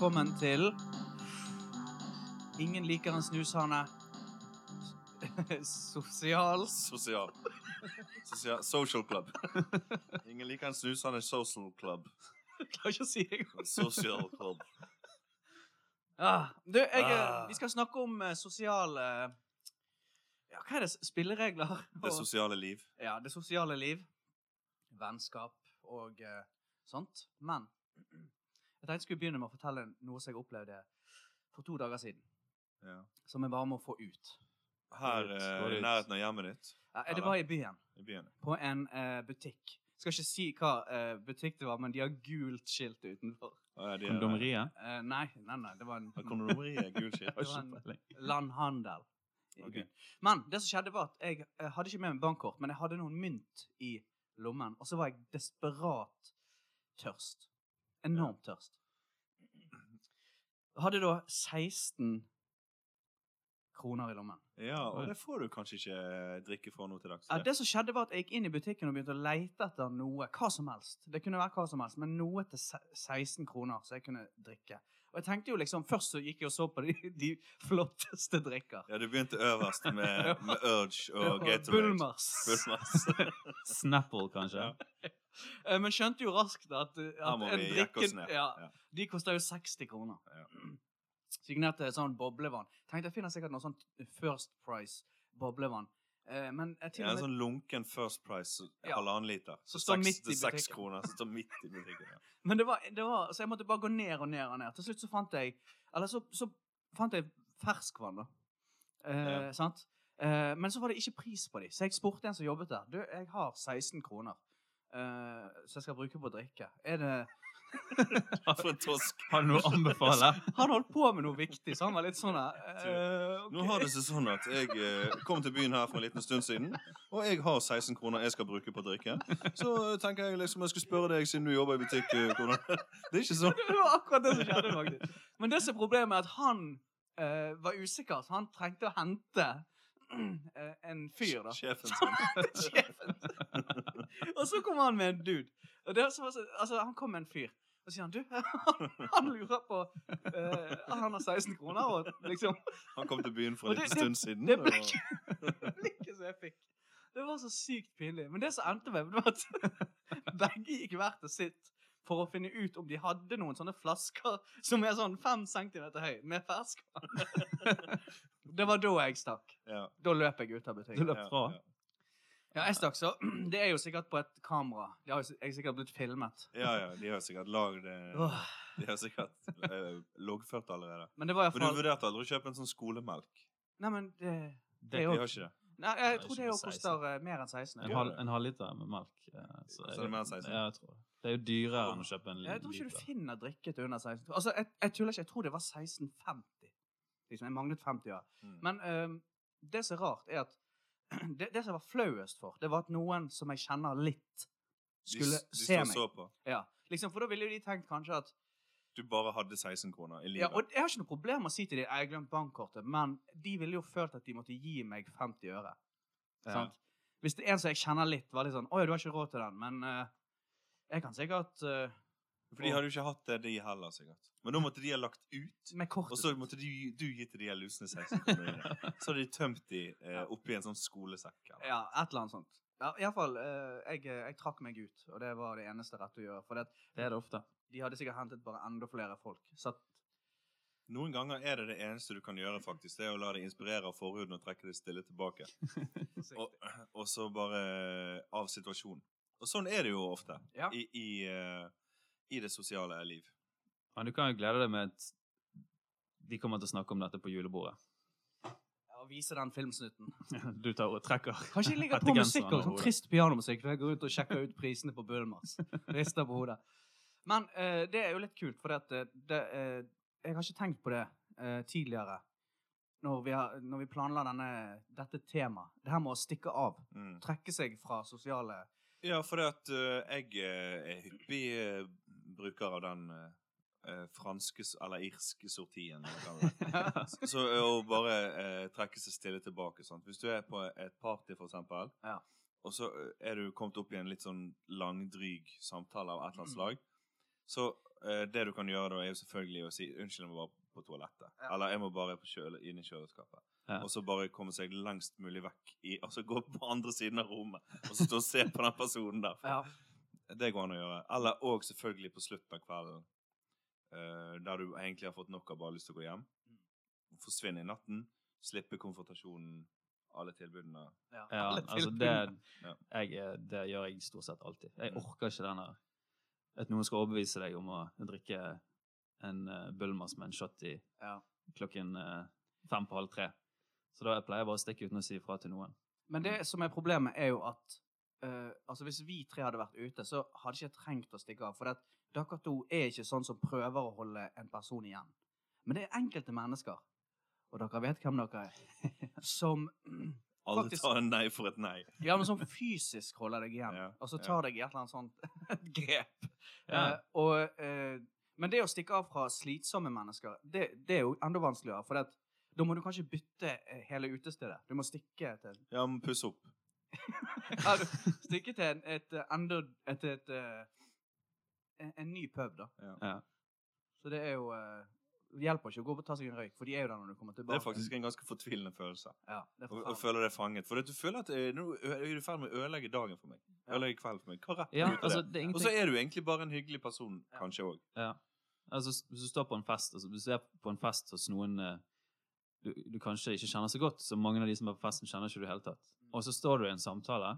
velkommen til Ingen liker en snushane. Sosial Sosial. Sosial. Social club. Ingen liker en snushane social club. Klarer ikke å si det engang. Social club. Ja. du, jeg, eh, Ah. vi skal snakke om eh, sosiale Ja, hva er det? Spilleregler? Det sosiale liv. Ja, det sosiale liv. Vennskap og uh, sånt. Men jeg tenkte jeg skulle begynne med å fortelle noe som jeg opplevde for to dager siden. Ja. Som jeg bare må få ut. Her ut, eh, i nærheten av hjemmet ditt Ja, det var i byen. i byen. På en uh, butikk. Skal ikke si hva uh, butikk det var, men de har gult skilt utenfor. Ja, er- Kondomeriet? Uh, nei, nei, nei, det var en Ja, Kondomeriet er gul skilt. Det var en- landhandel. Okay. Men det som skjedde, var at jeg, eh, hadde ikke med meg bankkort, men jeg hadde noen mynt i lommen. Og så var jeg desperat tørst. Enormt tørst. Hadde da 16 kroner i lommen. Ja, og det får du kanskje ikke drikke for nå til dags. Ja, det som skjedde var at Jeg gikk inn i butikken og begynte å lete etter noe. Hva som helst. Det kunne være hva som helst, men noe til 16 kroner så jeg kunne drikke. Og jeg tenkte jo liksom, Først så gikk jeg og så på de, de flotteste drikker. Ja, du begynte øverst med, med Urge og Gatorade. Bulmers. Bulmers. Snapple, kanskje? Ja. Eh, Men skjønte jo raskt at, at en drikken ja. De koster jo 60 kroner. Ja. Signerte sånn boblevann. Tenkte jeg finner sikkert noe sånt First Price boblevann. Eh, men jeg Ja, en sånn lunken First Price, Ja. halvannen liter. Så står seks- midt i seks kroner, som står midt i butikken. Ja. Men det var, det var Så jeg måtte bare gå ned og ned og ned. Til slutt så fant jeg Eller så, så fant jeg ferskvann, da. Eh, Ja. Sant? Eh, men så var det ikke pris på de, så jeg spurte en som jobbet der. Du, jeg har 16 kroner eh, så jeg skal bruke på å drikke. Er det For en tosk. Har du noe å anbefale? Han holdt på med noe viktig, så han var litt sånn her. Uh, okay. Nå har det seg sånn at jeg uh, kom til byen her for en liten stund siden, og jeg har 16 kroner jeg skal bruke på å drikke. Så tenker jeg liksom jeg skulle spørre deg, siden du jobber i butikk, hvordan Det er ikke sånn. Det var akkurat det som skjedde, faktisk. Men det som er problemet, er at han var usikker, så han trengte å hente en fyr, da. Sjefen sin. Sjefen. og så kom han med en dude. Og det som var så, altså, han kom med en fyr. Og så sier han du, han, han lurer på uh, Han har 16 kroner, og liksom Han kom til byen for en liten stund siden. Det og- blikket blikket som jeg fikk. Det var så sykt pinlig. Men det som endte med, var at begge gikk hver til sitt for å finne ut om de hadde noen sånne flasker som er sånn fem centimeter høy, med ferskvann. det var da jeg stakk. Ja, Da løp jeg ut av Du butikken. løp fra? ja. Ja, jeg stakk, så Det er jo sikkert på et kamera. Det har jo, jeg er sikkert blitt filmet. Ja, ja, de har sikkert lagd eh, De har sikkert eh, loggført allerede. Men det var Men du iallfall vurderte aldri å kjøpe en sånn skolemelk? Nei, men det, Det, er De har ikke det? Nei, jeg tror det jo koster eh, mer enn 16. en, halv, en halvliter med melk. eh, så Koster det mer enn 16? Ja, jeg tror det. Det er jo dyrere enn å kjøpe en liter. Jeg tror ikke du finner drikke til under 16. Altså, jeg, jeg tuller ikke. Jeg tror det var 16,50. Liksom, jeg manglet 50 år. Mm. Men um, det som er rart, er at det, det som jeg var flauest for, det var at noen som jeg kjenner litt, skulle de, de se meg. så på. Ja, liksom, For da ville jo de tenkt kanskje at Du bare hadde 16 kroner i livet. Ja, og Jeg har ikke noe problem med å si til dem jeg har glemt bankkortet, men de ville jo følt at de måtte gi meg 50 øre. Ja. Hvis det er en som jeg kjenner litt, var litt sånn 'Å ja, du har ikke råd til den', men uh, jeg kan sikkert øh, For de hadde jo ikke hatt det, de heller, sikkert. Men da måtte de ha lagt ut, Med og så måtte du, du gi til de her lusne 16 kronene. Så hadde de tømt de eh, oppi en sånn skolesekk. Eller. Ja, et eller annet sånt. Ja, Iallfall, eh, jeg, jeg trakk meg ut, og det var det eneste rette å gjøre. For det, Det er det ofte. de hadde sikkert hentet bare enda flere folk. Så at, Noen ganger er det det eneste du kan gjøre, faktisk. Det er å la deg inspirere av forhuden og trekke deg stille tilbake. Og, og så bare av situasjonen. Og sånn er det jo ofte Ja. i, i, eh, i det sosiale liv. Men du kan jo glede deg med at de kommer til å snakke om dette på julebordet. Og vise den filmsnutten. Du tar og trekker Kanskje jeg ligger på musikk og sånn trist pianomusikk, for jeg går ut og sjekker ut prisene på Bøhlmars. Rister på hodet. Men uh, det er jo litt kult, for det, det, uh, jeg har ikke tenkt på det uh, tidligere. Når vi, har, når vi planla denne, dette temaet. Det her med å stikke av. Mm. Trekke seg fra sosiale Ja, for det at uh, jeg eh, er hyppig eh, bruker av den eh, eh, franske eller irske sortien. Så eh, å bare eh, trekke seg stille tilbake. Sant? Hvis du er på et party, for eksempel, Ja. og så eh, er du kommet opp i en litt sånn langdryg samtale av et eller annet Mm. slag, Så eh, det du kan gjøre da, er jo selvfølgelig å si 'unnskyld, jeg må bare på toalettet'. Ja. Eller 'jeg må bare på kjøle, inn i kjøleskapet'. Ja. Og så bare komme seg lengst mulig vekk i Altså gå på andre siden av rommet og så stå og se på den personen der. Ja. Det går an å gjøre. Eller òg selvfølgelig på slutten av kvelden, uh, der du egentlig har fått nok av bare lyst til å gå hjem. Forsvinne i natten. Slippe konfrontasjonen. Alle tilbudene. Ja, Ja, alle altså det, jeg, det gjør jeg stort sett alltid. Jeg Mm. orker ikke den der At noen skal overbevise deg om å drikke en uh, Bulmers med en shot i Ja. klokken uh, fem på halv tre. Så da pleier jeg bare å stikke uten å si ifra til noen. Men det som er problemet, er jo at eh, altså hvis vi tre hadde vært ute, så hadde ikke jeg trengt å stikke av. For at dere to er ikke sånn som prøver å holde en person igjen. Men det er enkelte mennesker, og dere vet hvem dere er, som Alle tar en nei for et nei. Ja, men som fysisk holder deg igjen. Ja, Og så ja. tar deg i et eller annet sånt grep. Ja. Eh, og, uh, men det å stikke av fra slitsomme mennesker, det, det er jo enda vanskeligere. For det, at da må du kanskje bytte hele utestedet. Du må stikke til Ja, men puss opp. Stikke til en, et eh, enda et, et, eh, en, en ny pub, da. Ja. Så det er jo eh, Det hjelper ikke å gå og ta seg en røyk, for de er jo der når du kommer tilbake. Det er faktisk en ganske fortvilende følelse. ja, det Å føle deg fanget. For du føler at nå er du i ferd med å ødelegge dagen for meg. Ja. Ødelegge kvelden for meg. Hva rett Ja, altså, det? det er Og så er du egentlig bare en hyggelig person, Ja. kanskje òg. ja. altså, Hvis du står på en fest altså, Hvis du er på en fest hos noen eh, du, du kanskje ikke kjenner så godt, så mange av de som er på festen, kjenner ikke du i det hele tatt. Og så står du i en samtale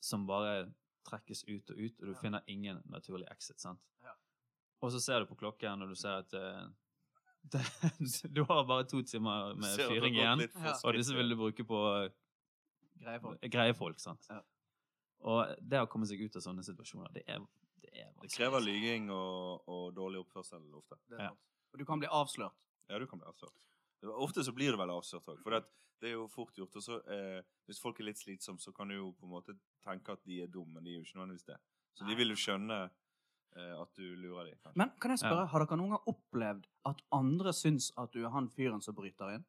som bare trekkes ut og ut, og du Ja. finner ingen naturlig exit. sant? Ja. Og så ser du på klokken, og du ser at uh, det, du har bare to timer med fyring igjen. Ja. Og disse vil du bruke på Greie folk. greie folk, sant? Ja. Og det å komme seg ut av sånne situasjoner, det er, det er Det krever lyging og, og dårlig oppførsel ofte. Og du kan bli avslørt. Ja, du kan bli avslørt. Ofte så blir det vel avslørt òg, for det, at det er jo fort gjort. Og så, eh, hvis folk er litt slitsomme, så kan du jo på en måte tenke at de er dumme, men de er jo ikke nødvendigvis det. Så de vil jo skjønne eh, at du lurer dem. kanskje. Men kan jeg spørre, Ja. har dere noen gang opplevd at andre syns at du er han fyren som bryter inn?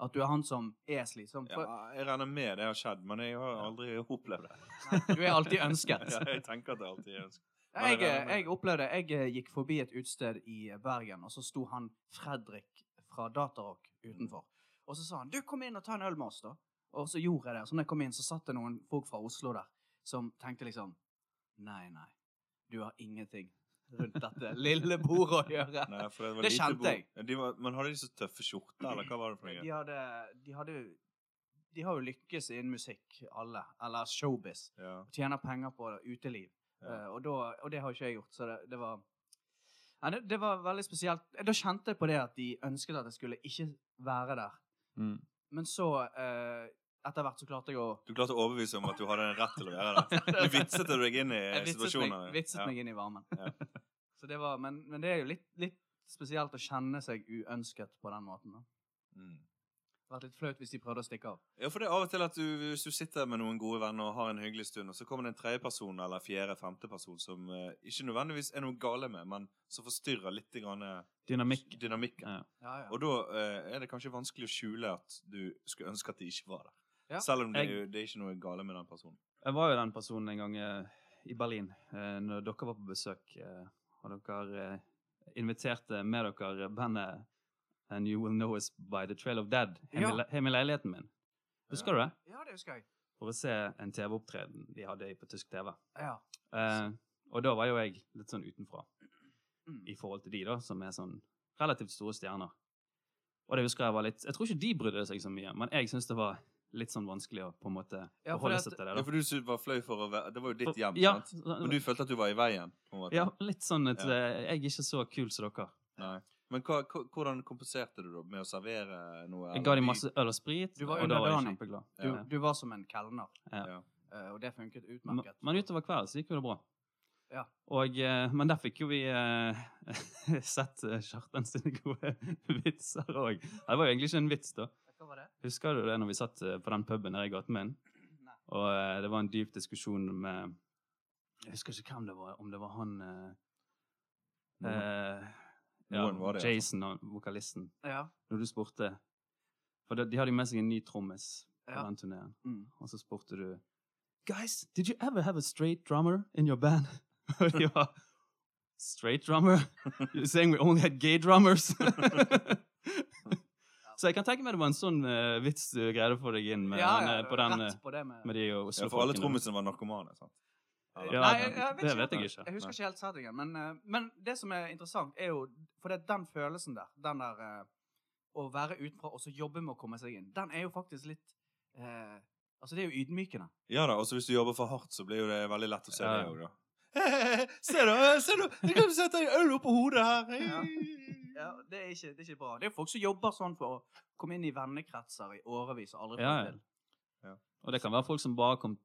At du er han som er slitsom? For Ja, jeg regner med det har skjedd, men jeg har aldri opplevd det. du er alltid ønsket. Ja, jeg tenker at jeg alltid er ønsket. Jeg, jeg jeg opplevde Jeg eh, gikk forbi et utested i eh, Bergen, og så sto han Fredrik fra Datarock utenfor. Og så sa han 'Du, kom inn og ta en øl med oss', da. Og så gjorde jeg det. Så når jeg kom inn, så satt det noen folk fra Oslo der som tenkte liksom Nei, nei. Du har ingenting rundt dette lille bordet å gjøre. Nei, det var Det lite kjente jeg. De var, men hadde de så tøffe skjorter, eller hva var det for De hadde, de hadde De har jo lykkes innen musikk, alle. Eller showbiz. Ja, tjener penger på uteliv. ja. Uh, og, da, og det har ikke jeg gjort, så det, det var Nei, det, det var veldig spesielt. Da kjente jeg på det at de ønsket at jeg skulle ikke være der. Mm. Men så, eh, etter hvert, så klarte jeg å Du klarte å overbevise om at du hadde en rett til å være der. Du vitset deg inn i Jeg vitset, situasjoner. meg, vitset ja. meg inn i varmen. Ja. Så det var, men, men det er jo litt, litt spesielt å kjenne seg uønsket på den måten. da. Mm. Vært litt flaut hvis de prøvde å stikke av. Ja, for det er av og til at du, hvis du sitter med noen gode venner og har en hyggelig stund, og så kommer det en tredje person eller fjerde, femte person som eh, ikke nødvendigvis er noe gale med, men som forstyrrer litt grann, eh, Dynamikk. dynamikken. Ja. Ja, ja. Og da eh, er det kanskje vanskelig å skjule at du skulle ønske at de ikke var der. Ja. Selv om det, er jo- det er ikke noe gale med den personen. Jeg var jo den personen en gang eh, i Berlin, eh, når dere var på besøk, eh, og dere eh, inviterte med dere bandet And You Will Know Us By The Trail of Dead Hjemme Ja. i, leiligheten min. Husker du det? ja, det husker jeg. For å se en TV-opptreden de hadde på tysk TV. Ja. Eh, og da var jo jeg litt sånn utenfra Mm. i forhold til de da, som er sånn relativt store stjerner. Og det husker jeg var litt Jeg tror ikke de brydde seg så mye, men jeg syns det var litt sånn vanskelig å på en måte Ja, forholde seg til det. Ja, for du det var fløy for å være Det var jo ditt For- hjem, ja, sant? Men du følte at du var i veien? på en måte? ja, litt sånn at Ja. eh, jeg er ikke så kul som dere. Nei. Men hva, hvordan kompenserte du da? Med å servere noe? Jeg ga dem masse øl og sprit, Du var og da var jeg underdanig. Du, Ja. du var som en kelner, Ja. eh, og det funket utmerket. men utover kvelden så gikk jo det bra. Ja. Og, eh, men der fikk jo vi eh, sett Kjartan sine gode vitser òg. Det var jo egentlig ikke en vits, da. Hva var det? Husker du det når vi satt på den puben nede i gaten min? Nei. Og det var en dyp diskusjon med Jeg husker ikke hvem det var, om det var han eh, Noen. eh, ja, var det, fall. Jason, og vokalisten. Ja. Når du spurte For de, de hadde jo med seg en ny trommis på Ja. den turneen. Mm. Og så spurte du Guys, did you ever have a straight drummer in your band? Og de var straight drummer. You're saying we only had gay drummers. Så jeg kan tenke meg det var en sånn eh, vits du greide å få deg inn med, ja, han, ja, eh, på den, rett eh, på det med med de Ja, for alle trommisene var narkomane, sant? Ja, Nei, jeg, jeg vet det ikke vet jeg ikke. Jeg husker ikke helt settingen, men, eh, men det som er interessant, er jo For det er den følelsen der, den der eh, Å være utenfra og så jobbe med å komme seg inn, den er jo faktisk litt eh, Altså, det er jo ydmykende. Ja da, og så hvis du jobber for hardt, så blir jo det veldig lett å se Ja. det òg, da. Se da, se da! Jeg kan sette en øl oppå hodet her! Ja. Ja, det er, ikke, det er ikke bra. Det er jo folk som jobber sånn for å komme inn i vennekretser i årevis og aldri få Ja, til. ja. Og det kan være folk som bare kom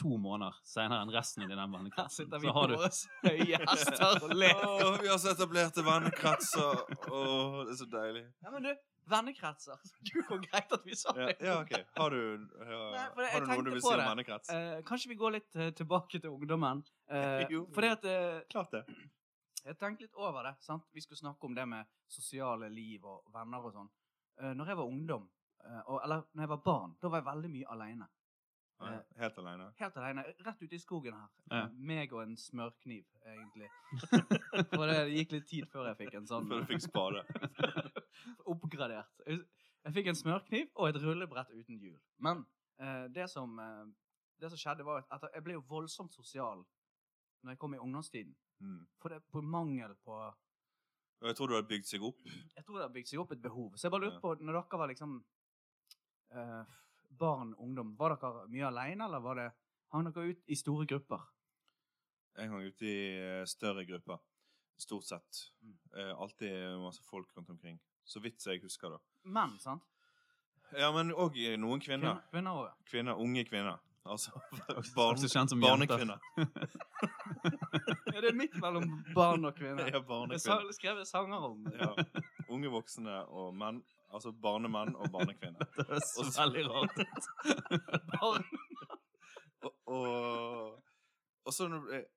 to måneder senere enn resten i den Her sitter vi Så på har du høye hester og ler. Åh, vi har så etablerte vennekretser. Åh, det er så deilig. Ja, men du, vennekretser. Du hvor greit at vi sa det. ja OK. Har du, ja, Nei, det, har du noe du vil si om vennekrets? Eh, kanskje vi går litt eh, tilbake til ungdommen. Uh, Jo. for det at eh, Klart det. Jeg tenkte litt over det. sant? Vi skulle snakke om det med sosiale liv og venner og sånn. Uh, når jeg var ungdom, eh, og, eller når jeg var barn, da var jeg veldig mye alene. Ja, Helt alene. Helt aleine. rett ute i skogen her. Ja. Meg og en smørkniv, egentlig. For det gikk litt tid før jeg fikk en sånn Før du fikk spade. oppgradert. Jeg fikk en smørkniv og et rullebrett uten hjul. Men eh, det, som, eh, det som skjedde, var at jeg ble jo voldsomt sosial når jeg kom i ungdomstiden. Mm. For det på mangel på Og jeg tror det hadde bygd seg opp. Jeg tror det har bygd seg opp et behov. Så jeg bare lurte på, når dere var liksom eh, barn, ungdom, var dere mye alene, eller var det, hang dere ut i store grupper? Jeg hang ute i eh, større grupper. Stort sett. Mm. Eh, alltid masse folk rundt omkring. Så vidt jeg husker, da. Menn, sant? Ja, men òg noen kvinner. Kvinner, også, også. Kvinner, Unge kvinner. Altså Barn, også kjent som jenter. barnekvinner. Ja, det er midt mellom barn og kvinner. Ja, Det er barnekvinner. sa- skrevet sanger om det. Ja. Unge voksne og menn. Altså barnemann og barnekvinne. Det er så veldig rart. ut. Og, og, og så,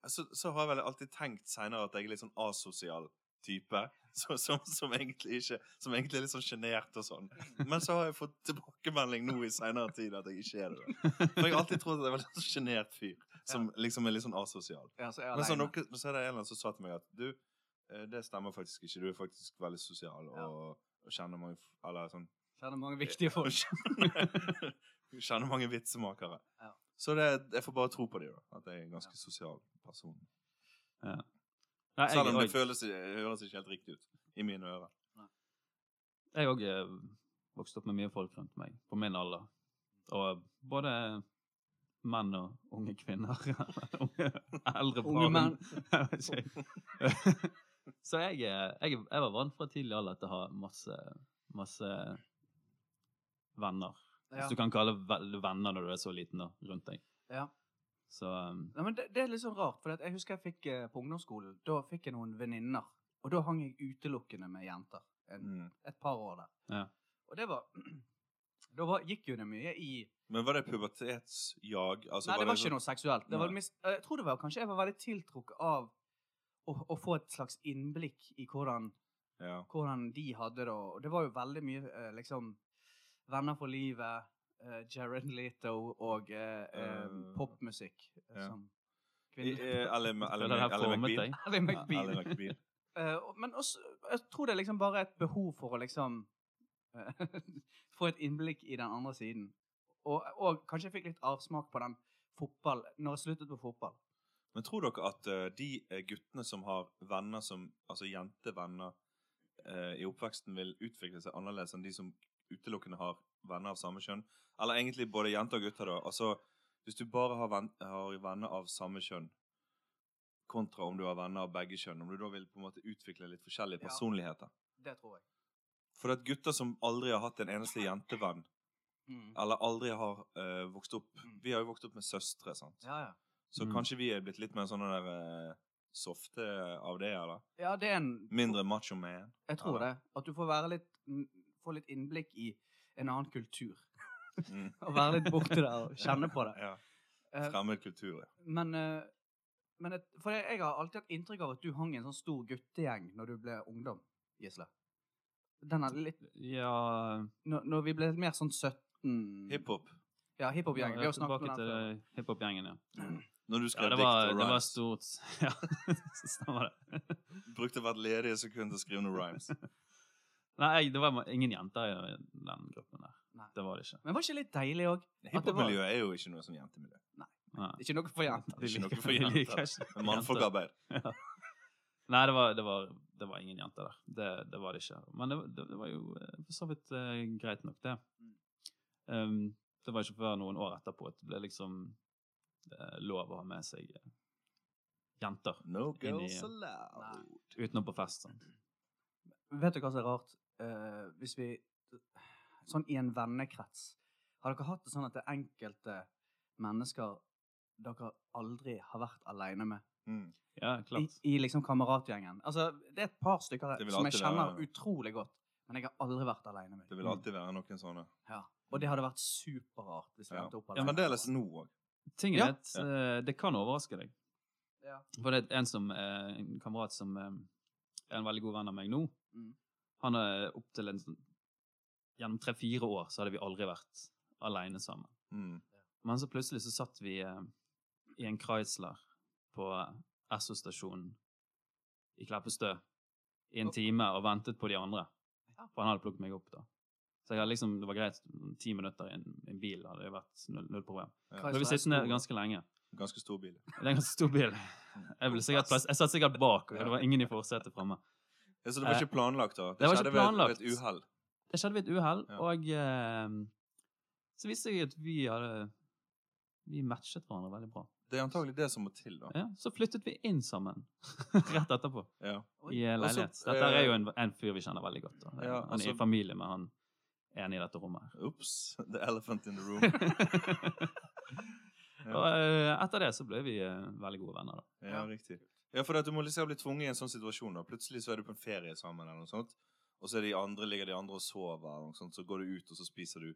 så, så har jeg vel alltid tenkt seinere at jeg er litt sånn asosial type. Så, som, som, egentlig ikke, som egentlig er litt sånn sjenert og sånn. Men så har jeg fått tilbakemelding nå i seinere tid at jeg ikke er det. For jeg har alltid trodd at jeg var en sånn sjenert fyr som liksom er litt sånn asosial. Ja, så Men så, noe, så er det en eller annen som sa til meg at du, eh, det stemmer faktisk ikke. Du er faktisk veldig sosial og, Ja. Og kjenner mange Eller sånn Kjenner mange viktige folk. Kjenner mange vitsemakere. Ja. Så det, jeg får bare tro på dem, da. At jeg er en ganske sosial person. Nei, Selv om det føles, høres ikke helt riktig ut i mine ører. jeg òg vokste opp med mye folk rundt meg, på min alder. Og både menn og unge kvinner. unge, eldre barn. Unge menn. Ikke. Så jeg, eh, jeg, jeg var vant fra tidlig alder til å ha masse, masse venner. Ja. Hvis du kan kalle det venner når du er så liten da, rundt deg. Ja. Så um, ja, men det, det er litt sånn rart, for jeg husker jeg fikk eh, på ungdomsskolen, da fikk jeg noen venninner, og da hang jeg utelukkende med jenter. En, Mm. Et par år der. Ja. Og det var, da var, gikk jo det mye i Men var det pubertetsjag? Altså, Nei, det var ikke sånn- noe seksuelt. Det var, mis, jeg tror det var kanskje jeg var veldig tiltrukket av å, å få et slags innblikk i hvordan, Ja. hvordan de hadde det. Og det var jo veldig mye eh, liksom Venner for livet, eh, Jared Leto og eh, popmusikk. ja. Eh, formet McBeal. Eh, men også, jeg tror det er liksom bare et behov for å liksom få et innblikk i den andre siden. Og, og kanskje jeg fikk litt avsmak på den fotball når jeg sluttet på fotball. Men tror dere at eh, de eh, guttene som har venner som Altså jentevenner eh, i oppveksten, vil utvikle seg annerledes enn de som utelukkende har venner av samme kjønn? Eller egentlig både jenter og gutter, da. Altså, hvis du bare har, ven har venner av samme kjønn, kontra om du har venner av begge kjønn, om du da vil på en måte utvikle litt forskjellige Ja. personligheter. Det tror jeg. For at gutter som aldri har hatt en eneste jentevenn, Mm. eller aldri har eh, vokst opp Mm. Vi har jo vokst opp med søstre, sant. Ja, ja. Så Mm. kanskje vi er blitt litt mer sånne der eh, softe av det, eller? Ja, det er en Mindre macho man. Jeg tror eller? det. At du får være litt mm, Få litt innblikk i en annen kultur. Mm. Og være litt borti der og kjenne på det. Ja. Eh, Fremmed kultur, ja. Men, eh, men et, For jeg, jeg har alltid hatt inntrykk av at du hang i en sånn stor guttegjeng når du ble ungdom, Gisle. Den er litt Ja Når, når vi ble mer sånn 17 Hiphop. Ja, hiphop-gjengen. Vi har snakket om Tilbake den før. til hiphop-gjengen, ja. Når du Ja, skrev var, dikt og og det var rhymes. stort Ja, så stemmer det. Brukte hvert ledige sekund til å skrive noen rhymes. Nei, jeg, det var ingen jenter i den gruppen der. Nei. Det var det ikke. Men var ikke litt deilig òg? Hiphop-miljøet er jo ikke noe som jentemiljø. Nei. Ikke noe for jenter. Det er ikke noe for jenter. Det er Mannfolkarbeid. Nei, det var, det, var, det var ingen jenter der. Det, det var det ikke. Men det, det, det var jo eh, for så vidt uh, greit nok, det. Um, det var ikke før noen år etterpå at det ble liksom eh, lov å ha med seg eh, jenter No girls allowed. utenom på fest. Sant? Vet du hva som er rart? Uh, hvis vi Sånn i en vennekrets Har dere hatt det sånn at det er enkelte mennesker dere aldri har vært alene med? Mm. Ja, I, klart. I liksom kameratgjengen. Altså, det er et par stykker Det som jeg kjenner være- utrolig godt, men jeg har aldri vært alene med Det vil alltid være noen sånne. Ja. Og det hadde vært superrart hvis vi Ja. endte opp Ja, alene. Fremdeles nå òg. Tingen Ja. at eh, det kan overraske deg. Ja. For det er en, som, uh, en kamerat som uh, er en veldig god venn av meg nå. Mm. Han er opp til en sånn Gjennom tre-fire år så hadde vi aldri vært aleine sammen. Mm. Men så plutselig så satt vi i en Chrysler på Esso-stasjonen i Kleppestø i en oh. time og ventet på de andre. For han hadde plukket meg opp da. Så jeg hadde liksom, det var greit. Ti minutter i en, en bil hadde det vært null, null problem. Ja. Ble vi sittende stor- ganske lenge. Ganske stor bil. Det er en ganske stor bil. Jeg, ble sikkert, jeg satt sikkert bak, og det var ingen i forsetet framme. Ja, så det var Eh, ikke planlagt, da? det var ikke skjedde planlagt. ved et uhell. Det skjedde ved et uhell, Ja. og eh, så viste det seg at vi hadde Vi matchet hverandre veldig bra. Det er antagelig det som må til, da. Ja, så flyttet vi inn sammen rett etterpå Ja. I eh, leilighet. Dette er jo eh, en, en fyr vi kjenner veldig godt. Da. Ja, han er altså- i familie med han ene i dette rommet. Ops. The elephant in the room. og eh, etter det så ble vi eh, veldig gode venner. da. Ja, riktig. Ja, for at du må liksom bli tvunget i en sånn situasjon. da. Plutselig så er du på en ferie sammen, eller noe sånt. Og så er de andre, ligger de andre og sover, og sånt. så går du ut, og så spiser du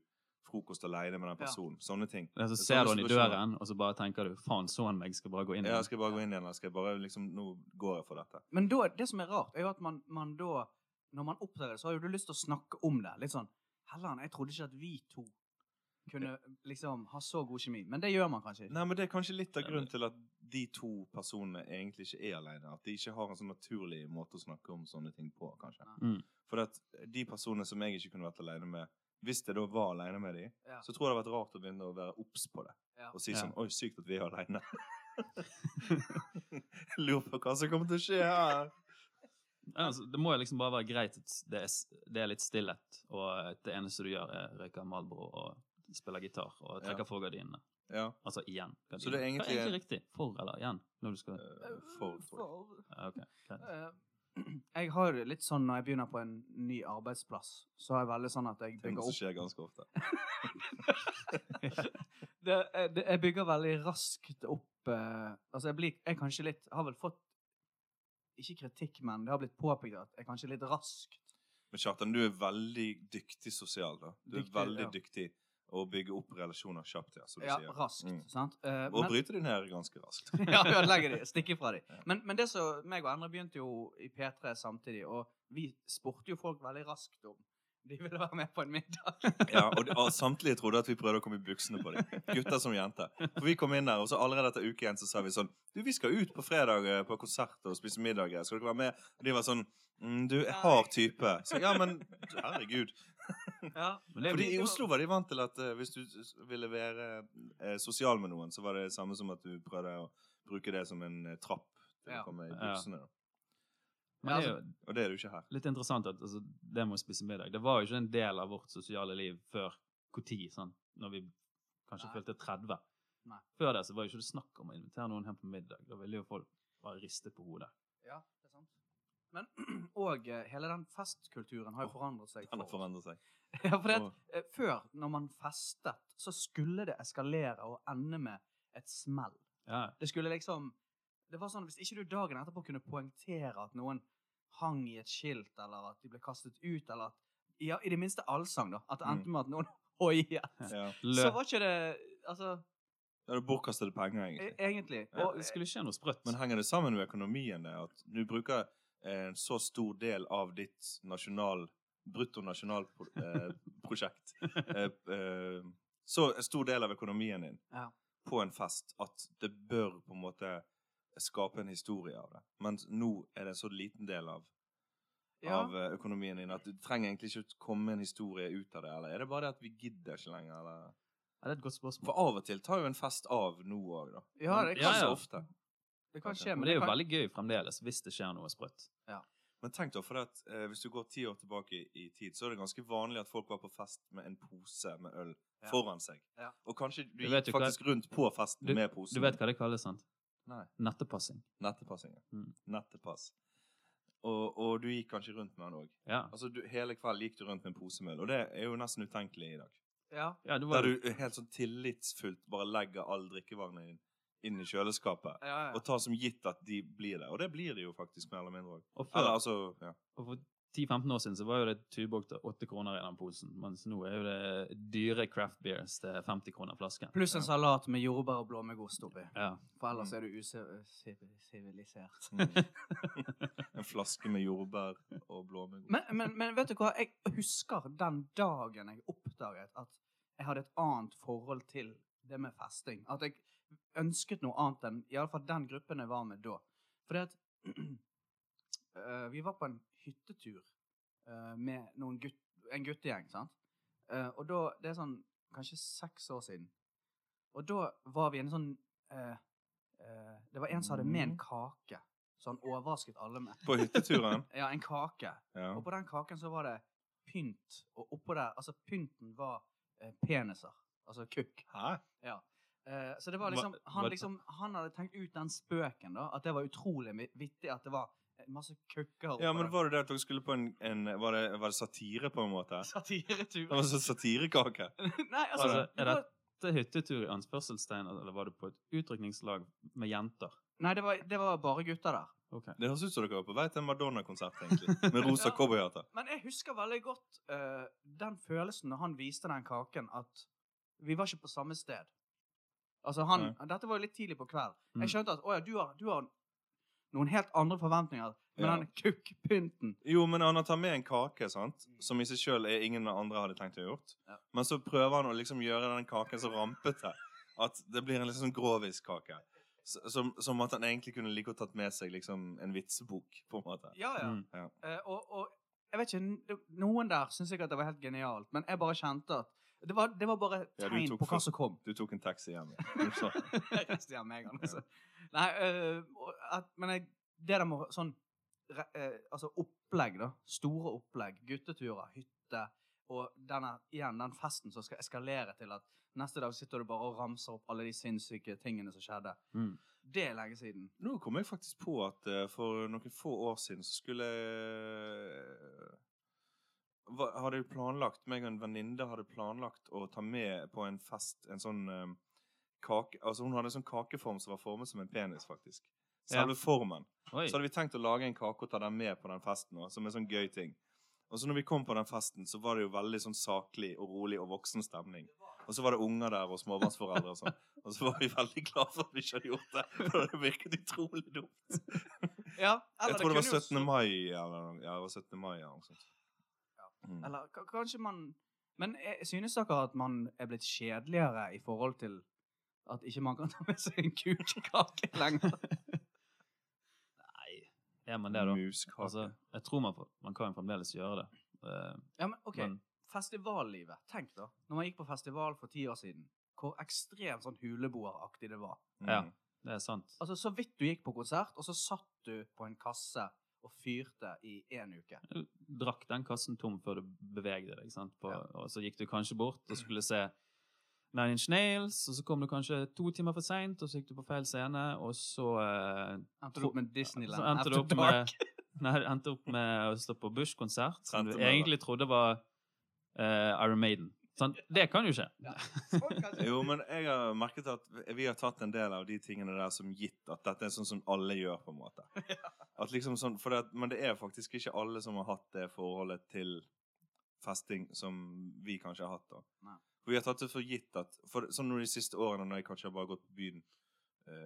frokost alene med den Ja. personen. Sånne ting. Ja, så er ser du han i døren, og så bare tenker du 'faen, så han meg, skal bare gå inn'. Ja, igjen». skal jeg bare gå inn igjen, eller skal jeg bare liksom Nå går jeg for dette. Men da, det som er rart, er jo at man, man da Når man opptrer det, så har jo du lyst til å snakke om det. Litt sånn Helland, jeg trodde ikke at vi to kunne liksom ha så god kjemi. Men det gjør man kanskje ikke. Nei, men det er kanskje litt av grunnen til at de to personene egentlig ikke er alene. At de ikke har en sånn naturlig måte å snakke om sånne ting på, kanskje. Mm. For at de personene som jeg ikke kunne vært alene med, hvis jeg da var alene med de, Ja. så tror jeg det hadde vært rart å begynne å være obs på det. Ja. Og si Ja. sånn Oi, sykt at vi er alene. Lurer på hva som kommer til å skje her. Ja, altså, det må jo liksom bare være greit at det er, det er litt stillhet, og at det eneste du gjør, er røyke Malbro og spiller gitar og trekker Ja. for gardinene. Ja. Altså igjen. Så det er Hva egentlig- er egentlig riktig? For eller igjen? Når du skal Uh, For, for. ja, okay. greit. Eh, Jeg har litt sånn når jeg begynner på en ny arbeidsplass, så er jeg veldig sånn at jeg Ting bygger som opp skjer ganske ofte. det, eh, det, Jeg bygger veldig raskt opp Altså, jeg blir Jeg kanskje litt Har vel fått Ikke kritikk, men det har blitt påpekt at jeg er kanskje litt rask. Men Kjartan, du er veldig dyktig sosial, da. Du er veldig ja. dyktig å bygge opp relasjoner kjapt, ja, som du Ja, sier. raskt, Mm. sant? Uh, Og men- bryte de ned ganske raskt. ja, ødelegge de, stikke fra de. Ja. Men, men det som meg og Endre begynte jo i P3 samtidig, og vi spurte jo folk veldig raskt om de ville være med på en middag. Ja, og, de, og samtlige trodde at vi prøvde å komme i buksene på dem. Gutter som jenter. For vi kom inn der, og så allerede etter uke igjen så sa vi sånn Du, vi skal ut på fredag eh, på konsert og spise middag. Skal dere være med? Og de var sånn mm, Du, jeg har type. Så ja, men herregud. Ja, Men Fordi I Oslo var de vant til at uh, hvis du ville være uh, sosial med noen, så var det samme som at du prøvde å bruke det som en uh, trapp til Ja. å komme i Ja. buksene. da. Men det er jo Og det er det jo ikke her. litt interessant at altså, det med å spise middag Det var jo ikke en del av vårt sosiale liv før når sånn, når vi kanskje Nei. fylte 30. Nei. Før det så var jo ikke det snakk om å invitere noen hjem på middag. Da ville jo folk bare riste på hodet. ja, det er sant. Men, og eh, hele den festkulturen har jo forandret seg. Den har forandret seg. Ja, for det, Åh. eh, før, når man festet, så skulle det eskalere og ende med et smell. Ja, Det skulle liksom Det var sånn, Hvis ikke du dagen etterpå kunne poengtere at noen hang i et skilt, eller at de ble kastet ut, eller at Ja, i det minste allsang, da. At det endte med at noen hoiet. Ja. Så var ikke det Altså, du er bortkastede penger, e egentlig. egentlig. Ja, Og, det skulle skje noe sprøtt. Men henger det sammen med økonomien? det, At du bruker en så stor del av ditt nasjonal, bruttonasjonalprosjekt eh, eh, Så en stor del av økonomien din Ja. på en fest at det bør på en måte skape en historie av det. Mens nå er det en så liten del av, Ja. av eh, økonomien din at du trenger egentlig ikke å komme en historie ut av det. Eller er det bare det at vi gidder ikke lenger? Eller? Ja, det er et godt spørsmål. For av og til tar jo en fest av nå òg, da. Ja, det kan, Ja, ja. så ofte. det kan skje, Men det er jo veldig gøy fremdeles, hvis det skjer noe sprøtt. Ja. Men tenk da, for at, eh, hvis du går ti år tilbake i, i tid, så er det ganske vanlig at folk var på fest med en pose med øl Ja. foran seg. Ja. Og kanskje du, Du gikk faktisk hva- rundt på festen Du- med posen. Du vet hva det kalles, sant? Nei. Nettepassing. Nettepassing. ja. Mm. Nettepass. Og, og du gikk kanskje rundt med den òg. Ja. Altså, du, hele kvelden gikk du rundt med en pose med og det er jo nesten utenkelig i dag. ja. ja det var Der du helt sånn tillitsfullt bare legger all drikkevarene inn, inn i kjøleskapet. Ja, ja. Og tar som gitt at de blir det. Og det blir de jo faktisk, mer eller mindre òg. Og før, altså ja. og for 10-15 år siden så var jo det Tuborg til 8 kroner i den posen, mens nå er jo det dyre craft beers til 50 kroner flasken. Pluss en salat med jordbær og blåmuggost oppi. Ja. For ellers Mm. er du usivilisert. Mm. En flaske med jordbær og blåmuggost. Men, men, men vet du hva? Jeg husker den dagen jeg oppdaget at jeg hadde et annet forhold til det med festing. At jeg ønsket noe annet enn iallfall den gruppen jeg var med da. Fordi at uh, Vi var på en hyttetur uh, med noen gutt, en guttegjeng, sant? Uh, og da Det er sånn kanskje seks år siden. Og da var vi en sånn uh, eh, Det var en som hadde med en Mm. kake. Så han overrasket alle med. På hytteturen. Ja, en kake. Ja. Og på den kaken så var det pynt. Og oppå der Altså, pynten var peniser. Altså kukk. Hæ? Ja. Eh, så det var liksom han, liksom han hadde tenkt ut den spøken, da. At det var utrolig vittig at det var masse køkker. Ja, men var det det at dere skulle på en, en var, det, var det satire, på en måte? Satiretur. Det var sånn satirekake. Nei, altså, Altså, det er dette hyttetur i anspørselstegn, eller var du på et utdrikningslag med jenter? Nei, det var, det var bare gutter der. Okay. Det høres ut som dere var på vei til en Madonna-konsert, egentlig. Med rosa Ja. cowboyhatter. Men jeg husker veldig godt uh, den følelsen når han viste den kaken, at vi var ikke på samme sted. Altså, han Dette var jo litt tidlig på kveld. Mm. Jeg skjønte at å ja, du har, du har noen helt andre forventninger. Men Ja. den kukkpynten Jo, men han har tatt med en kake, sant? som i seg sjøl ingen andre hadde tenkt å gjort. Ja. Men så prøver han å liksom gjøre den kaken så rampete at det blir en litt sånn groviskake. Som, som at han egentlig kunne like godt tatt med seg liksom en vitsebok, på en måte. Ja, ja. Mm. Eh, og, og jeg vet ikke, noen der syns sikkert det var helt genialt, men jeg bare kjente at det var, det var bare tegn ja, på hva som kom. Du tok en taxi hjem. ja. Jeg reiste hjem en gang. Altså. Nei, øh, at, men jeg, det der med sånn re, øh, Altså opplegg, da. Store opplegg. Gutteturer, hytte. Og denne, igjen den festen som skal eskalere til at neste dag sitter du bare og ramser opp alle de sinnssyke tingene som skjedde. Mm. Det er lenge siden. Nå kom jeg faktisk på at uh, for noen få år siden så skulle jeg Hadde planlagt meg og en venninne hadde planlagt å ta med på en fest en sånn eh, kake Altså hun hadde en sånn kakeform som var formet som en penis, faktisk. Selve formen. Oi. Så hadde vi tenkt å lage en kake og ta den med på den festen også, som en sånn gøy ting. Og så når vi kom på den festen, så var det jo veldig sånn saklig og rolig og voksen stemning. Og så var det unger der og småbarnsforeldre og sånn. Og så var vi veldig glad for at vi ikke hadde gjort det, for det virket utrolig dumt. Ja, Jeg tror det var 17. mai, eller ja, det var 17. mai eller noe sånt. Mm. Eller k- kanskje man Men jeg, synes dere at man er blitt kjedeligere i forhold til at ikke man kan ta med seg en kukkake lenger? Nei, er man det, da? Muskake. Altså, jeg tror man, man kan fremdeles gjøre det. Uh, Ja, men ok, Men- festivallivet. Tenk da, når man gikk på festival for ti år siden, hvor ekstremt sånn huleboeraktig det var. Mm. ja. det er sant. Altså, så vidt du gikk på konsert, og så satt du på en kasse og fyrte i en uke. Du drakk den kassen tom før du bevegde deg? På, Ja. og så gikk du kanskje bort og skulle se Nine Inch Nails, og så kom du kanskje to timer for seint, og så gikk du på feil scene, og så eh, Endte du opp med Disneyland After Dark? med, nei, endte opp med å stå på Bush-konsert, som du egentlig trodde var uh, Iron Maiden. Sant? Det kan jo skje. Ja. Sånn. Jo, men jeg har merket at vi har tatt en del av de tingene der som gitt at dette er sånn som alle gjør, på en måte. At liksom sånn, for det, men det er faktisk ikke alle som har hatt det forholdet til festing som vi kanskje har hatt. da. Nei. For vi har tatt det for gitt at for sånn de siste årene når jeg kanskje har bare gått på byen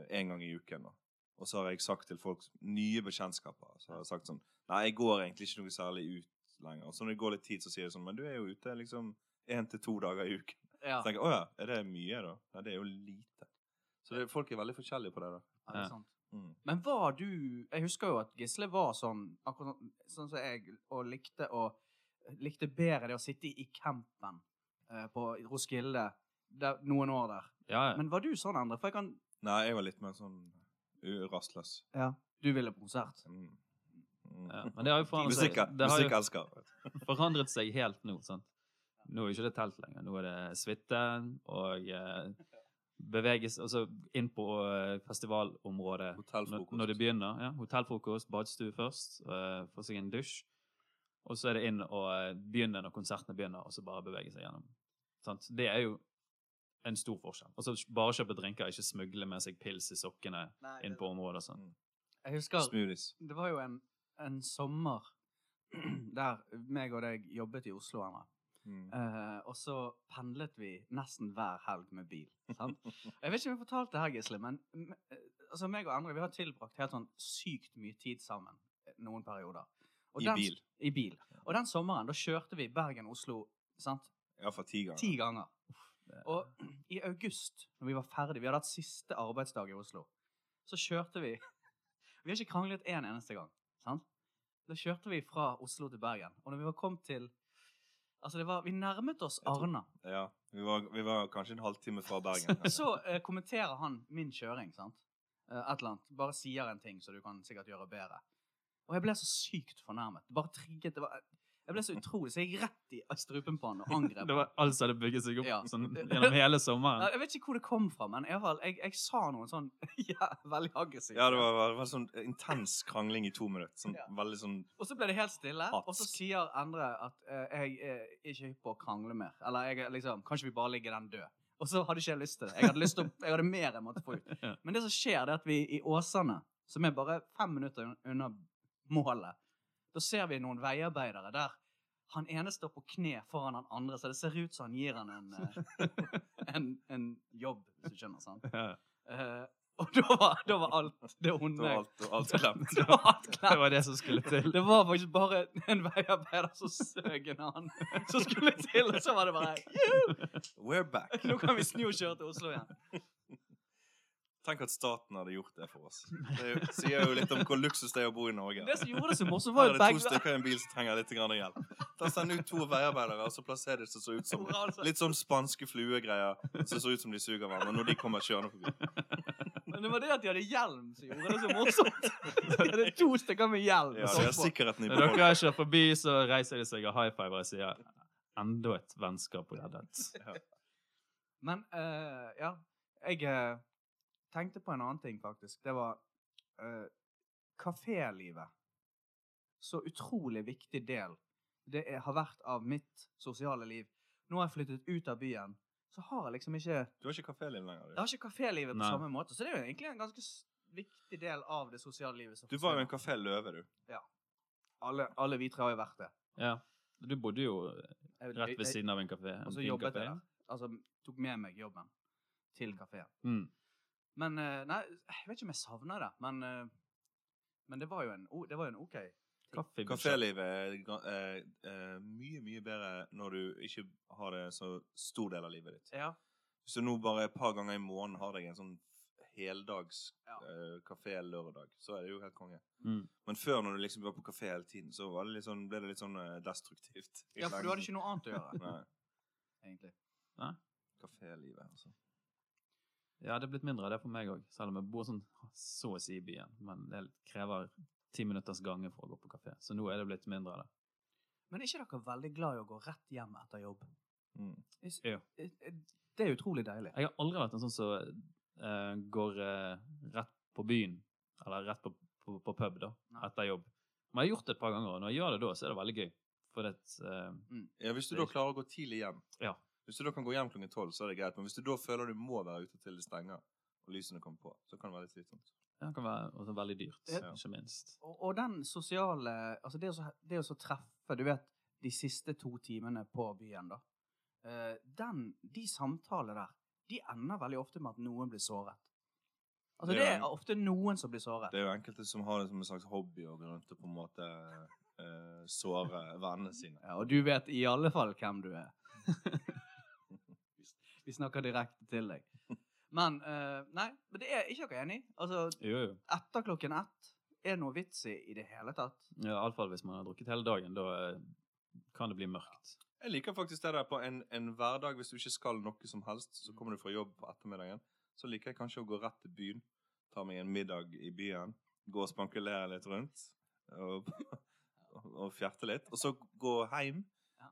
én gang i uken, da. og så har jeg sagt til folk, nye bekjentskaper, så har jeg sagt sånn Nei, jeg går egentlig ikke noe særlig ut lenger. Og så når det går litt tid, så sier jeg sånn Men du er jo ute liksom én til to dager i uken. Ja. Så tenker jeg, å ja, er det mye da? Nei, det er jo lite. Så det, folk er veldig forskjellige på det. da. Ja, det er sant. Mm. Men var du Jeg husker jo at Gisle var sånn akkurat sånn- sånn som jeg, og likte å Likte bedre det å sitte i campen eh, på Roskilde der, noen år der. Ja, ja. Men var du sånn, Endre? For jeg kan Nei, jeg var litt mer sånn rastløs. Ja. Du ville på konsert? Mm. Mm. ja. Men det har jo forandret seg, Musikk- det har jo Musikkelsker. forandret seg helt nå. sant? Nå er det ikke det telt lenger. Nå er det suite og eh, beveges altså inn på eh, festivalområdet når, når det begynner. Ja, hotellfrokost, badstue først, eh, få seg en dusj. Og så er det inn og eh, begynne når konsertene begynner, og så bare bevege seg gjennom. Sant? Det er jo en stor forskjell. Altså bare kjøpe drinker, ikke smugle med seg pils i sokkene inn på området. sånn. Jeg husker Smoothies. det var jo en, en sommer der meg og deg jobbet i Oslo, Endre. Mm. Uh, og så pendlet vi nesten hver helg med bil. Sant? Jeg vet ikke om jeg fortalte det her, Gisle, men eh, altså, meg og Endre vi har tilbrakt helt sånn sykt mye tid sammen eh, noen perioder. Og I den- bil. I bil. Og den sommeren, da kjørte vi Bergen-Oslo sant? Iallfall ti ganger. ti ganger. Det- Og i august, når vi var ferdig, vi hadde hatt siste arbeidsdag i Oslo, så kjørte vi Vi har ikke kranglet en eneste gang. sant? Da kjørte vi fra Oslo til Bergen. Og når vi var kommet til Altså, det var, vi nærmet oss Arna. Ja, vi var, vi var kanskje en halvtime fra Bergen. Så eh, kommenterer han min kjøring, sant? Eh, et eller annet. Bare sier en ting så du kan sikkert gjøre bedre. Og jeg ble så sykt fornærmet. Bare trigget. Det var, jeg ble så utrolig, så jeg gikk rett i strupen på han og angrep. Det var alt som hadde bygget seg opp Ja. sånn, gjennom hele sommeren. Jeg vet ikke hvor det kom fra, men jeg, jeg, jeg sa noe sånn ja, veldig aggressivt. Ja, det var, det var sånn intens krangling i to minutter. Sånn, Ja. Veldig sånn Og så ble det helt stille, Hatsk. og så sier Endre at eh, jeg er ikke hypp på å krangle mer. Eller jeg liksom Kan vi bare ligge den død? Og så hadde ikke jeg lyst til det. Jeg hadde, lyst til, jeg hadde mer jeg måtte få ut. Men det som skjer, det er at vi i Åsane, som er bare fem minutter unna målet, da ser vi noen veiarbeidere der han ene står på kne foran han andre, så det ser ut som han gir han en, eh, en, en jobb, hvis du skjønner. sant? Ja. Uh, og da var, da var alt det onde Da var alt, alt glemt. Det var alt Det var det som skulle til. Det var faktisk bare en veiarbeider som søk en annen som skulle til, og så var det bare We're back. Nå kan vi snu og kjøre til Oslo igjen. Tenk at staten hadde gjort det for oss. Det er jo- sier jo litt om hvor luksus det er å bo i Norge. Det som gjorde det så morsomt, Her var er jo det to stykker i en bil som trenger litt grann hjelp. Da sender ut to veiarbeidere, og så plasserer de seg så ut som litt sånn spanske fluegreier som ser ut som de suger hverandre når de kommer kjørende forbi. Men det var det at de hadde hjelm som gjorde det så morsomt. De hadde to stykker med hjelm. Ja, det er så på. sikkerheten i Når dere kjører forbi, så reiser de seg og high fiver og sier enda et vennskap reddet. Men uh, ja, jeg eh, tenkte på en annen ting, faktisk. Det var uh, kafélivet. Så utrolig viktig del det er, har vært av mitt sosiale liv. Nå har jeg flyttet ut av byen, så har jeg liksom ikke Du har ikke kaféliv lenger. Du. Jeg har ikke kafélivet på samme måte. Så det er jo egentlig en ganske viktig del av det sosiale livet. som du var jo en kafé Løve, du. alle, alle vi tre har jo vært det. Ja. Du bodde jo rett ved siden av en kafé. En Og så jobbet kafé. jeg der. Altså tok med meg jobben til kafeen. Mm. Men eh, Nei, jeg vet ikke om jeg savner det, men eh, Men det var jo en, det var jo en OK. ting. Kafélivet er eh, eh, mye, mye bedre når du ikke har det så stor del av livet ditt. Ja. Hvis du nå bare et par ganger i måneden har deg en sånn heldags Ja. uh, kafé lørdag, så er det jo helt konge. Mm. Men før, når du liksom var på kafé hele tiden, så var det litt sånn, ble det litt sånn destruktivt. ja, for du hadde ikke noe annet å gjøre, Nei. egentlig. Kafélivet, altså. Ja, det er blitt mindre av det for meg òg, selv om jeg bor sånn så å si i byen. Men det krever ti minutters gange for å gå på kafé, så nå er det blitt mindre av det. Men er ikke dere veldig glad i å gå rett hjem etter jobb? Mm. Jo. Det er utrolig deilig. Jeg har aldri vært en sånn som eh, går uh, rett på byen, eller rett på, på, på pub, da, Nei. etter jobb. Men jeg har gjort det et par ganger, og når jeg gjør det da, så er det veldig gøy. For det, eh, Ja, hvis du Det da klarer å gå tidlig hjem. Ja. Hvis du da kan gå hjem klokken tolv, så er det greit. Men hvis du da føler du må være ute til det stenger, og lysene kommer på, så kan det være litt slitsomt. det kan være også veldig dyrt, Ja. ikke minst. Og, og den sosiale Altså det å, så, det å treffe, du vet, de siste to timene på byen, da. eh, den, de samtalene der, de ender veldig ofte med at noen blir såret. Altså Det det er- er ofte noen som blir såret. Det er jo enkelte som har det som en slags hobby å gå rundt og på en måte eh, såre vennene sine. Ja, og du vet i alle fall hvem du er. Vi- snakker direkte til deg. Men uh, Nei, men det er ikke dere enig i? Altså, Jo, jo. etter klokken ett er det noe vits i i det hele tatt? Ja, Iallfall hvis man har drukket hele dagen. Da eh, kan det bli mørkt. Jeg liker faktisk det der på en, en hverdag hvis du ikke skal noe som helst, så kommer du fra jobb på ettermiddagen. Så liker jeg kanskje å gå rett til byen, ta meg en middag i byen, gå og spankulere litt rundt og, og fjerte litt, og så gå hjem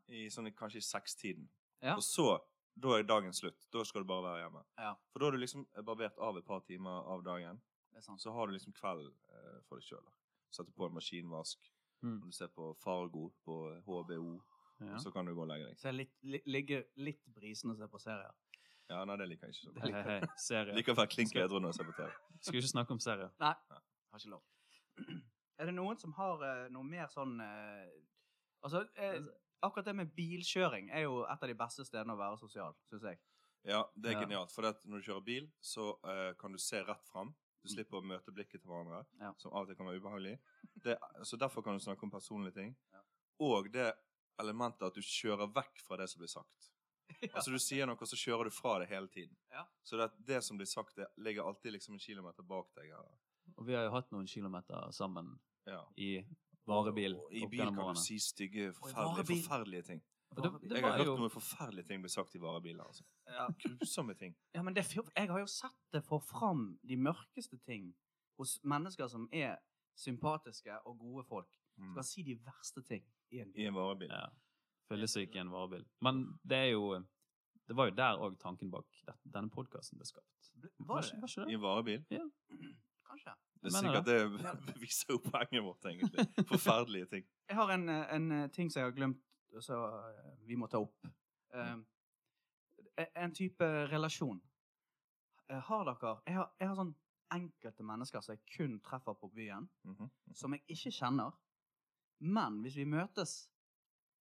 i sånn kanskje i sekstiden. Ja. Og så, da er dagen slutt. Da skal du bare være hjemme. Ja. For da har du liksom barbert av et par timer av dagen, er så har du liksom kveld eh, for deg sjøl. Setter på en maskinvask, Mm. og du ser på Fargo på HBO, Ja. og så kan du gå og legge deg. Så jeg litt, li, ligger litt brisen og ser på serier. Ja, nei, det liker jeg ikke så godt. Hei, hei. Jeg liker å være klink edru når jeg ser på TV. Skal ikke snakke om serier. Nei, Har ikke lov. Er det noen som har uh, noe mer sånn uh, Altså, eh, akkurat det med bilkjøring er jo et av de beste stedene å være sosial, syns jeg. Ja, det er Ja. genialt. For at når du kjører bil, så uh, kan du se rett fram. Du slipper å møte blikket til hverandre, Ja. som av og til kan være ubehagelig. Det, så derfor kan du snakke om personlige ting. Ja. Og det elementet at du kjører vekk fra det som blir sagt. Altså Du sier noe, og så kjører du fra det hele tiden. Ja. Så det, det som blir sagt, det ligger alltid liksom en kilometer bak deg. Og vi har jo hatt noen kilometer sammen Ja. i varebil. Og I bil kan du si stygge, forferdelige, forferdelige ting. Det- det Jeg har hørt jo- noen forferdelige ting bli sagt i varebiler. Altså. Ja. Grusomme ting. Ja, men det, jeg har jo sett det få fram de mørkeste ting hos mennesker som er sympatiske og gode folk. Mm. Skal si de verste ting i en I en varebil. Ja. Fyllesyk i en varebil. Men det er jo Det var jo der òg tanken bak det, denne podkasten ble skapt. Var det ikke- det? Var ikke I en varebil. Kanskje. Det er sikkert det beviser jo poenget vårt, egentlig. Forferdelige ting. Jeg har en, eh, en eh, ting som jeg har glemt, så eh, vi må ta opp. Eh, En type relasjon. Eh, Har dere Jeg har, jeg har sånn enkelte mennesker som jeg kun treffer på byen, Mhm. som jeg ikke kjenner. Men hvis vi møtes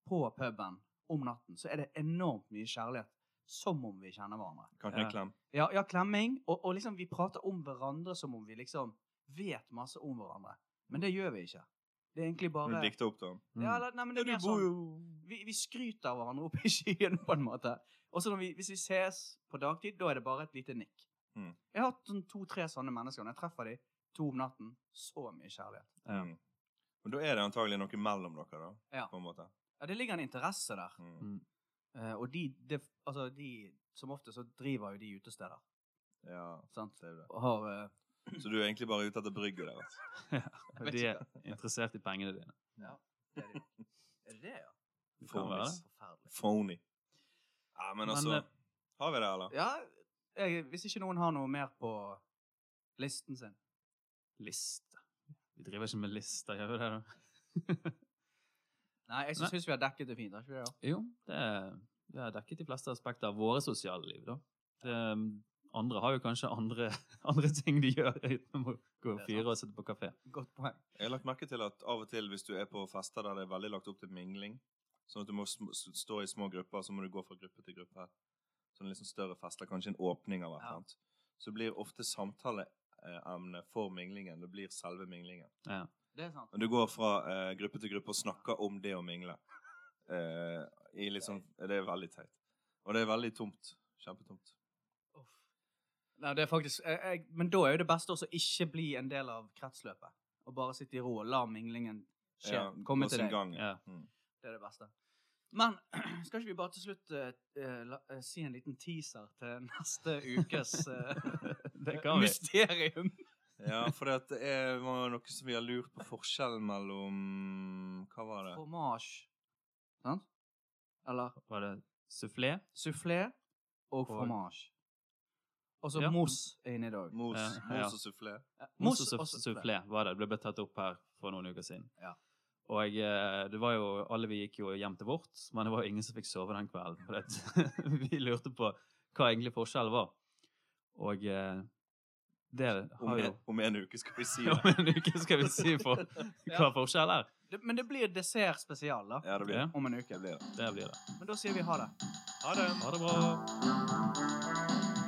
på puben om natten, så er det enormt mye kjærlighet. Som om vi kjenner hverandre. Kanskje Ja. en klem. Ja, ja klemming. Og, og liksom vi prater om hverandre som om vi liksom vet masse om hverandre. Men det gjør vi ikke. Det er egentlig Du bare dikter opp, til ham? ja, eller, nei, men det er mer sånn vi, vi skryter av hverandre oppe i skyen, på en måte. Og så vi, hvis vi ses på dagtid, da er det bare et lite nikk. Mm. Jeg har hatt sånn to-tre sånne mennesker. Når jeg treffer dem to om natten, så mye kjærlighet. Mm. Men da er det antagelig noe mellom dere, da. Ja. På en måte. Ja, det ligger en interesse der. Mm. Eh, og de, de, altså, de Som ofte så driver jo de utesteder. Ja, Sant? det er det. Og har eh, Så du er egentlig bare ute etter brygget der? Altså. Og de er interessert i pengene dine. Ja, det er, de. er det det, ja? Det kan være det. Forferdelig. Phony. Ja, men Men, altså eh, Har vi det, eller? Ja, jeg, hvis ikke noen har noe mer på listen sin. Liste. Vi driver ikke med lister, gjør vi det, da? Nei, jeg syns vi har dekket det fint. har ikke det? da? Jo, det er, vi har dekket de fleste aspekter av våre sosiale liv, da. Det, andre har jo kanskje andre, andre ting de gjør utenom å gå og fyre og sitte på kafé. Godt poeng. Jeg har lagt merke til at av og til hvis du er på fester der det er veldig lagt opp til mingling, sånn at du må stå i små grupper, så må du gå fra gruppe til gruppe. Sånn sånn større fester, kanskje en åpning av et eller annet. Så blir ofte samtaleemnet for minglingen, det blir selve minglingen. Ja. Det er sant. Og du går fra eh, gruppe til gruppe og snakker om det å mingle. Eh, i sånn, det er veldig teit. Og det er veldig tomt. Kjempetomt. Uff. Nei, det er faktisk jeg, jeg, Men da er jo det beste også å ikke bli en del av kretsløpet. Og bare sitte i ro og la minglingen skje. Ja, Komme til deg. gang. Ja. Mm. Det er det beste. Men skal ikke vi bare til slutt eh, la, uh, si en liten teaser til neste ukes uh, Det kan vi. mysterium? Ja, for det er var noe som vi har lurt på forskjellen mellom Hva var det? Fromage. Sant? Eller Var det soufflé? soufflé og Og- fromage. Og så Ja. mousse er inni i dag. Mos, Ja, mos ja. og soufflé? Mousse og souff- soufflé var det. Det ble tatt opp her for noen uker siden. Ja. Og jeg, det var jo, alle vi gikk jo hjem til vårt, men det var jo ingen som fikk sove den kvelden. For det, vi lurte på hva egentlig forskjellen var. Og eh, det Om, har jo en, om en uke skal vi si det. Om en uke skal vi si for hva forskjell er. Det, men det blir dessert spesial, da. Ja, det blir det. Om en uke. det, blir det. det blir det. Men da sier vi ha det. Ha det! Ha det bra.